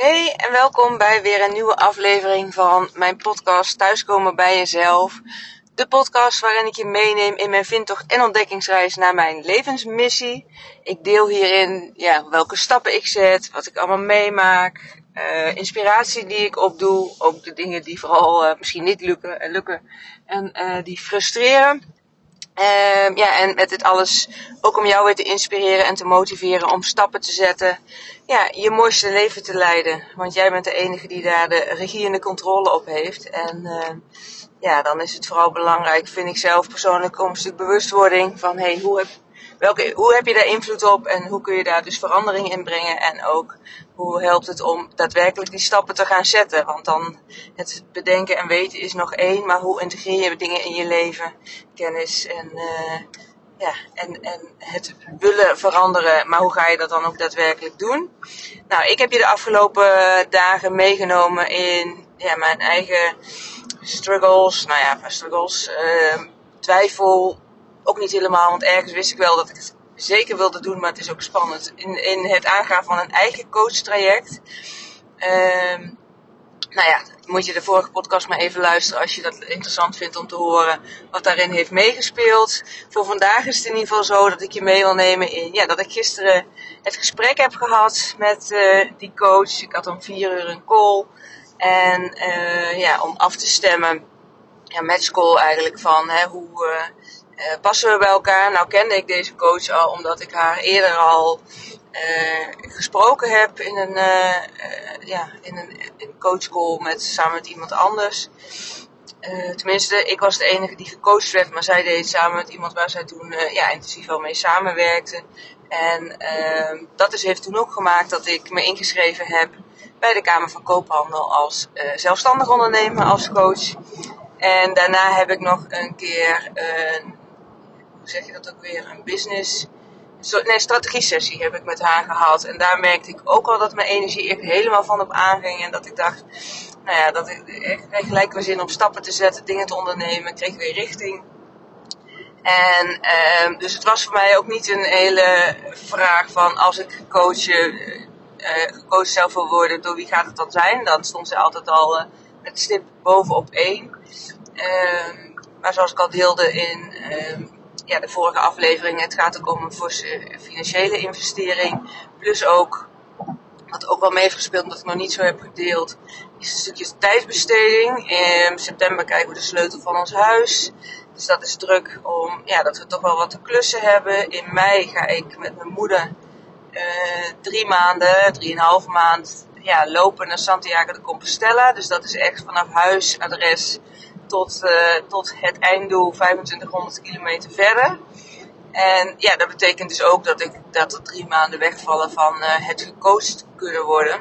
Hey en welkom bij weer een nieuwe aflevering van mijn podcast Thuiskomen bij jezelf. De podcast waarin ik je meeneem in mijn vindtocht en ontdekkingsreis naar mijn levensmissie. Ik deel hierin ja, welke stappen ik zet, wat ik allemaal meemaak, uh, inspiratie die ik opdoe, ook de dingen die vooral uh, misschien niet lukken, uh, lukken en die frustreren. Uh, ja, en met dit alles ook om jou weer te inspireren en te motiveren om stappen te zetten. Ja, je mooiste leven te leiden. Want jij bent de enige die daar de regie en de controle op heeft. En uh, ja, dan is het vooral belangrijk, vind ik zelf persoonlijk, om een stuk bewustwording van hey, hoe heb, welke, hoe heb je daar invloed op en hoe kun je daar dus verandering in brengen. En ook hoe helpt het om daadwerkelijk die stappen te gaan zetten. Want dan het bedenken en weten is nog één, maar hoe integreer je dingen in je leven, kennis en, uh, ja, en, en het willen veranderen. Maar hoe ga je dat dan ook daadwerkelijk doen? Nou, ik heb je de afgelopen dagen meegenomen in ja, mijn eigen struggles. Nou ja, struggles, uh, twijfel. Ook niet helemaal, want ergens wist ik wel dat ik het zeker wilde doen, maar het is ook spannend. In, in het aangaan van een eigen coachtraject. Um, nou ja, moet je de vorige podcast maar even luisteren als je dat interessant vindt om te horen wat daarin heeft meegespeeld. Voor vandaag is het in ieder geval zo dat ik je mee wil nemen in, ja, dat ik gisteren het gesprek heb gehad met uh, die coach. Ik had om vier uur een call. En uh, ja, om af te stemmen, ja, matchcall eigenlijk van hè, hoe, uh, uh, passen we bij elkaar? Nou kende ik deze coach al omdat ik haar eerder al uh, gesproken heb in een, uh, ja, in een, coachcall met, samen met iemand anders. tenminste, ik was de enige die gecoacht werd, maar zij deed het samen met iemand waar zij toen ja, intensief al mee samenwerkte. En ehm, dat is, heeft toen ook gemaakt dat ik me ingeschreven heb bij de Kamer van Koophandel als zelfstandig ondernemer, als coach. En daarna heb ik nog een keer een zeg je dat ook weer, een business, nee, strategie sessie heb ik met haar gehad. En daar merkte ik ook al dat mijn energie echt helemaal van op aanging. En dat ik dacht, nou ja, dat ik echt gelijk weer zin om stappen te zetten, dingen te ondernemen, kreeg weer richting. En uh, dus het was voor mij ook niet een hele vraag van als ik coach, uh, gecoacht zelf wil worden, door wie gaat het dan zijn? Dan stond ze altijd al uh, met stip bovenop één. Uh, maar zoals ik al deelde in ja, de vorige aflevering. Het gaat ook om een financiële investering. Plus ook, wat ook wel mee heeft gespeeld, omdat ik nog niet zo heb gedeeld, is een stukje tijdsbesteding. In september krijgen we de sleutel van ons huis. Dus dat is druk om, ja, dat we toch wel wat te klussen hebben. In mei ga ik met mijn moeder uh, drie maanden, drieënhalve maand, ja, lopen naar Santiago de Compostela. Dus dat is echt vanaf huisadres tot, uh, tot het einddoel 2500 kilometer verder. En ja, dat betekent dus ook dat, ik, dat er drie maanden wegvallen van uh, het gecoacht kunnen worden.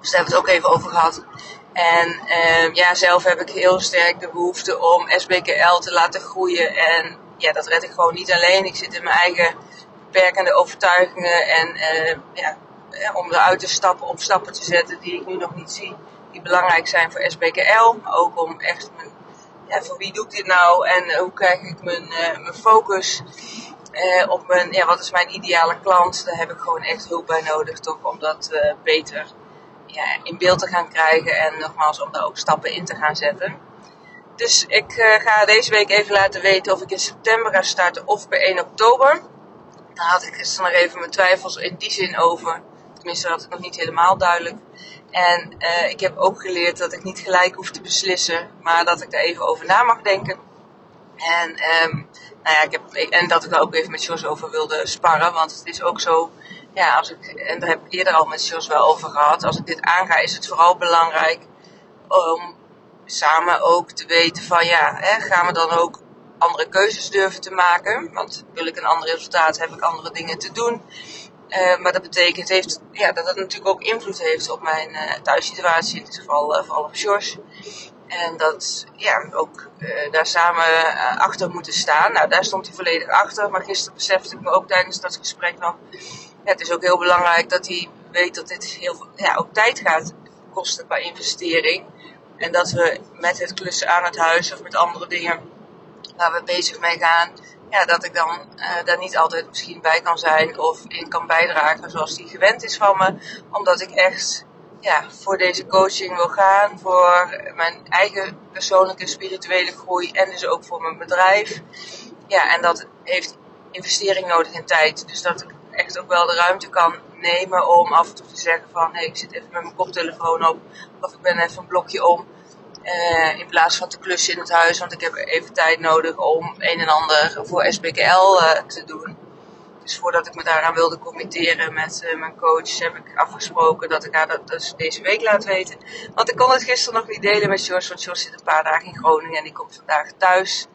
Dus daar hebben we het ook even over gehad. En uh, ja, zelf heb ik heel sterk de behoefte om SBKL te laten groeien. En ja, dat red ik gewoon niet alleen. Ik zit in mijn eigen beperkende overtuigingen. En uh, ja, om eruit te stappen, om stappen te zetten die ik nu nog niet zie die belangrijk zijn voor SBKL. Ook om echt mijn, ja, voor wie doe ik dit nou en hoe krijg ik mijn, uh, mijn focus uh, op mijn, ja, wat is mijn ideale klant. Daar heb ik gewoon echt hulp bij nodig, toch, om dat beter ja, in beeld te gaan krijgen en nogmaals om daar ook stappen in te gaan zetten. Dus ik ga deze week even laten weten of ik in september ga starten of per 1 oktober. Daar had ik gisteren nog even mijn twijfels in die zin over. Tenminste, had ik nog niet helemaal duidelijk. En uh, ik heb ook geleerd dat ik niet gelijk hoef te beslissen, maar dat ik er even over na mag denken. En, um, nou ja, ik heb, en dat ik er ook even met Jos over wilde sparren, want het is ook zo, ja, als ik, en daar heb ik eerder al met Jos wel over gehad, als ik dit aanga, is het vooral belangrijk om samen ook te weten van, ja, hè, gaan we dan ook andere keuzes durven te maken? Want wil ik een ander resultaat, heb ik andere dingen te doen. Uh, maar dat betekent heeft, ja, dat het natuurlijk ook invloed heeft op mijn uh, thuissituatie, in dit geval uh, vooral op George. En dat ja, ook daar samen achter moeten staan. Nou, daar stond hij volledig achter. Maar gisteren besefte ik me ook tijdens dat gesprek nog. Ja, het is ook heel belangrijk dat hij weet dat dit heel ja, ook tijd gaat kosten qua investering. En dat we met het klussen aan het huis of met andere dingen waar we bezig mee gaan, dat ik dan uh, daar niet altijd misschien bij kan zijn of in kan bijdragen zoals die gewend is van me. Omdat ik echt ja, voor deze coaching wil gaan. Voor mijn eigen persoonlijke spirituele groei en dus ook voor mijn bedrijf. Ja, en dat heeft investering nodig in tijd. Dus dat ik echt ook wel de ruimte kan nemen om af en toe te zeggen van hé, ik zit even met mijn koptelefoon op of ik ben even een blokje om. Uh, in plaats van te klussen in het huis, want ik heb even tijd nodig om een en ander voor SBKL eh, te doen. Dus voordat ik me daaraan wilde committeren met uh, mijn coach, heb ik afgesproken dat ik haar dat dus deze week laat weten. Want ik kon het gisteren nog niet delen met George, want George zit een paar dagen in Groningen en die komt vandaag thuis.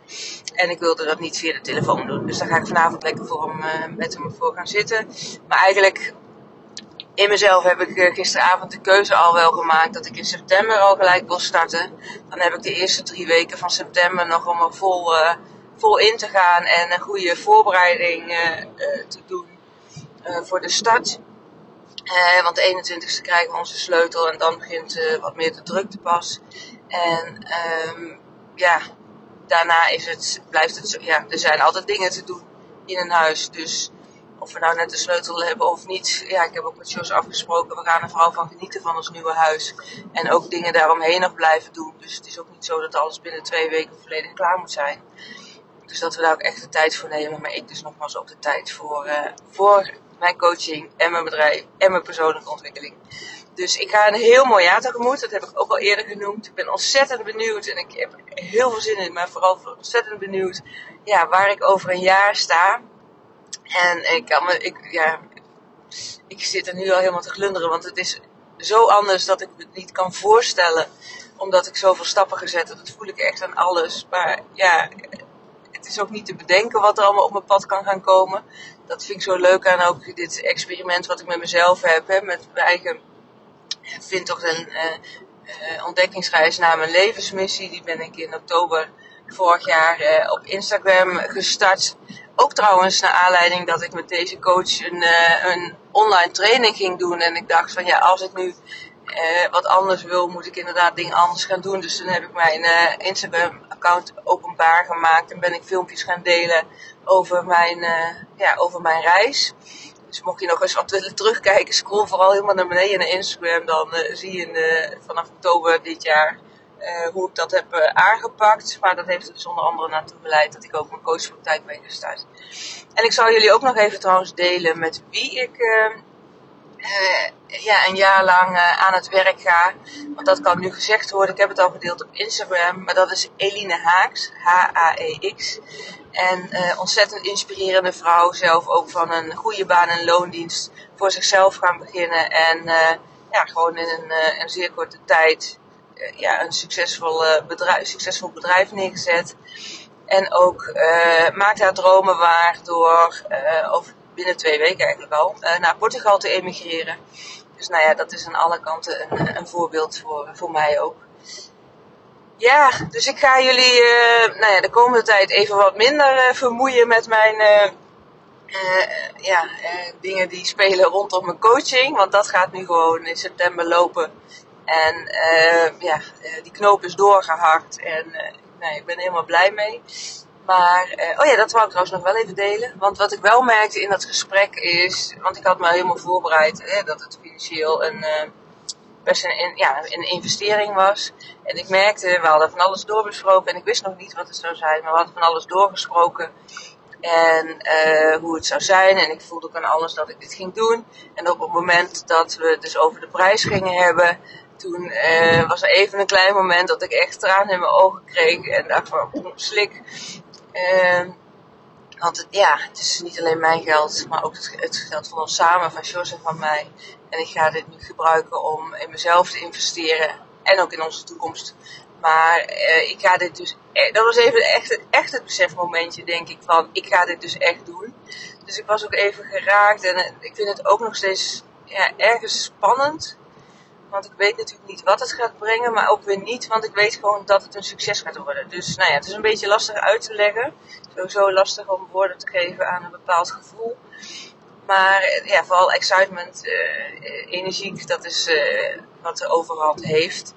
En ik wilde dat niet via de telefoon doen. Dus daar ga ik vanavond lekker voor hem, met hem voor gaan zitten. Maar eigenlijk in mezelf heb ik uh, gisteravond de keuze al wel gemaakt dat ik in september al gelijk wil starten. Dan heb ik de eerste drie weken van september nog om er vol vol in te gaan en een goede voorbereiding uh, te doen voor de start. want de 21ste krijgen we onze sleutel en dan begint wat meer de drukte pas. En um, ja, daarna is het, blijft het zo. Ja, er zijn altijd dingen te doen in een huis. Dus of we nou net de sleutel hebben of niet. Ja, ik heb ook met Jos afgesproken. We gaan er vooral van genieten van ons nieuwe huis. En ook dingen daaromheen nog blijven doen. Dus het is ook niet zo dat alles binnen twee weken volledig klaar moet zijn. Dus dat we daar ook echt de tijd voor nemen. Maar ik dus nogmaals ook de tijd voor, uh, voor mijn coaching en mijn bedrijf en mijn persoonlijke ontwikkeling. Dus ik ga een heel mooi jaar tegemoet. Dat heb ik ook al eerder genoemd. Ik ben ontzettend benieuwd en ik heb heel veel zin in, maar vooral ontzettend benieuwd ja, waar ik over een jaar sta. En ik, ik, ja, ik zit er nu al helemaal te glunderen, want het is zo anders dat ik me het niet kan voorstellen. Omdat ik zoveel stappen gezet heb. Dat voel ik echt aan alles. Maar ja, het is ook niet te bedenken wat er allemaal op mijn pad kan gaan komen. Dat vind ik zo leuk aan ook dit experiment wat ik met mezelf heb. Hè, met mijn eigen vind toch een uh, ontdekkingsreis naar mijn levensmissie. Die ben ik in oktober vorig jaar uh, op Instagram gestart. Ook trouwens naar aanleiding dat ik met deze coach een, een online training ging doen. En ik dacht van ja, als ik nu wat anders wil, moet ik inderdaad dingen anders gaan doen. Dus toen heb ik mijn Instagram-account openbaar gemaakt en ben ik filmpjes gaan delen over mijn, ja, over mijn reis. Dus mocht je nog eens wat willen terugkijken, scroll vooral helemaal naar beneden naar Instagram. Dan zie je vanaf oktober dit jaar hoe ik dat heb aangepakt. Maar dat heeft er dus onder andere naartoe geleid dat ik ook mijn coachpraktijk ben gestart. En ik zal jullie ook nog even trouwens delen met wie ik uh, ja, een jaar lang uh, aan het werk ga. Want dat kan nu gezegd worden. Ik heb het al gedeeld op Instagram. Maar dat is Eline Haaks. H-A-E-X. En uh, ontzettend inspirerende vrouw. Zelf ook van een goede baan en loondienst. Voor zichzelf gaan beginnen. En ja, gewoon in een, een zeer korte tijd ja, een succesvol, bedrijf, succesvol bedrijf neergezet. En ook maakt haar dromen waar door over binnen twee weken eigenlijk al, uh, naar Portugal te emigreren. Dus nou ja, dat is aan alle kanten een, eh, een voorbeeld voor, voor mij ook. Ja, dus ik ga jullie uh, nou ja, de komende tijd even wat minder vermoeien met mijn ja, dingen die spelen rondom mijn coaching. Want dat gaat nu gewoon in september lopen. En ja, die knoop is doorgehakt en nou, ik ben helemaal blij mee. Maar, uh, oh ja, dat wou ik trouwens nog wel even delen. Want wat ik wel merkte in dat gesprek is, want ik had me helemaal voorbereid dat het financieel een, uh, best een, ja, een investering was. En ik merkte, we hadden van alles doorbesproken en ik wist nog niet wat het zou zijn, maar we hadden van alles doorgesproken. En uh, hoe het zou zijn. En ik voelde ook aan alles dat ik dit ging doen. En op het moment dat we het dus over de prijs gingen hebben, toen was er even een klein moment dat ik echt tranen in mijn ogen kreeg. En van, slik. Uh, want het, ja, het is niet alleen mijn geld, maar ook het, geld van ons samen, van Jos en van mij. En ik ga dit nu gebruiken om in mezelf te investeren en ook in onze toekomst. Maar uh, ik ga dit dus, e-, dat was even echt, echt het besefmomentje, denk ik, van ik ga dit dus echt doen. Dus ik was ook even geraakt en uh, ik vind het ook nog steeds ja, ergens spannend. Want ik weet natuurlijk niet wat het gaat brengen, maar ook weer niet, want ik weet gewoon dat het een succes gaat worden. Dus nou ja, het is een beetje lastig uit te leggen. Sowieso lastig om woorden te geven aan een bepaald gevoel. Maar ja, vooral excitement, uh, energiek, dat is uh, wat de overhand heeft.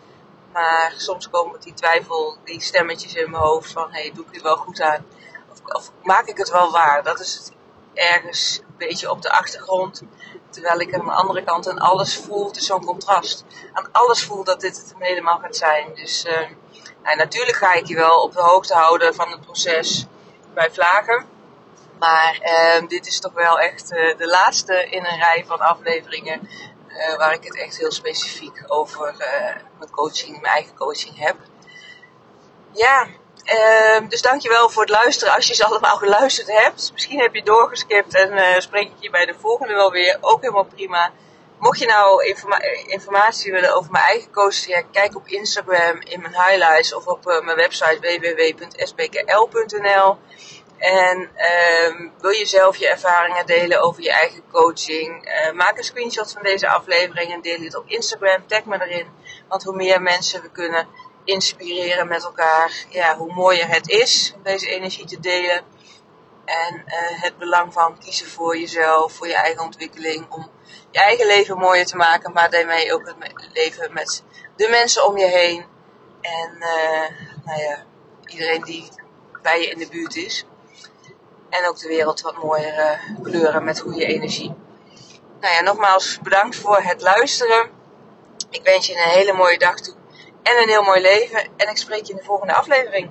Maar soms komen die twijfel, die stemmetjes in mijn hoofd van, hé, hey, doe ik het wel goed aan? Of, of, maak ik het wel waar? Dat is het ergens een beetje op de achtergrond. Terwijl ik aan de andere kant aan alles voel. Is zo'n contrast. Aan alles voel dat dit het helemaal gaat zijn. Dus nou, natuurlijk ga ik je wel op de hoogte houden van het proces bij Vlagen. Maar uh, dit is toch wel echt uh, de laatste in een rij van afleveringen. Uh, waar ik het echt heel specifiek over mijn coaching, mijn eigen coaching heb. Ja, uh, dus dankjewel voor het luisteren als je ze allemaal geluisterd hebt. Misschien heb je doorgeskipt en uh, spreek ik je bij de volgende wel weer. Ook helemaal prima. Mocht je nou informa informatie willen over mijn eigen coaching, kijk op Instagram in mijn highlights of op uh, mijn website www.sbkl.nl. En uh, wil je zelf je ervaringen delen over je eigen coaching? Uh, maak een screenshot van deze aflevering en deel het op Instagram. Tag me erin. Want hoe meer mensen we kunnen inspireren met elkaar. Ja, hoe mooier het is om deze energie te delen. En uh, het belang van kiezen voor jezelf, voor je eigen ontwikkeling. Om je eigen leven mooier te maken, maar daarmee ook het leven met de mensen om je heen. En uh, nou ja, iedereen die bij je in de buurt is. En ook de wereld wat mooier uh, kleuren met goede energie. Nou ja, nogmaals bedankt voor het luisteren. Ik wens je een hele mooie dag toe en een heel mooi leven. En ik spreek je in de volgende aflevering.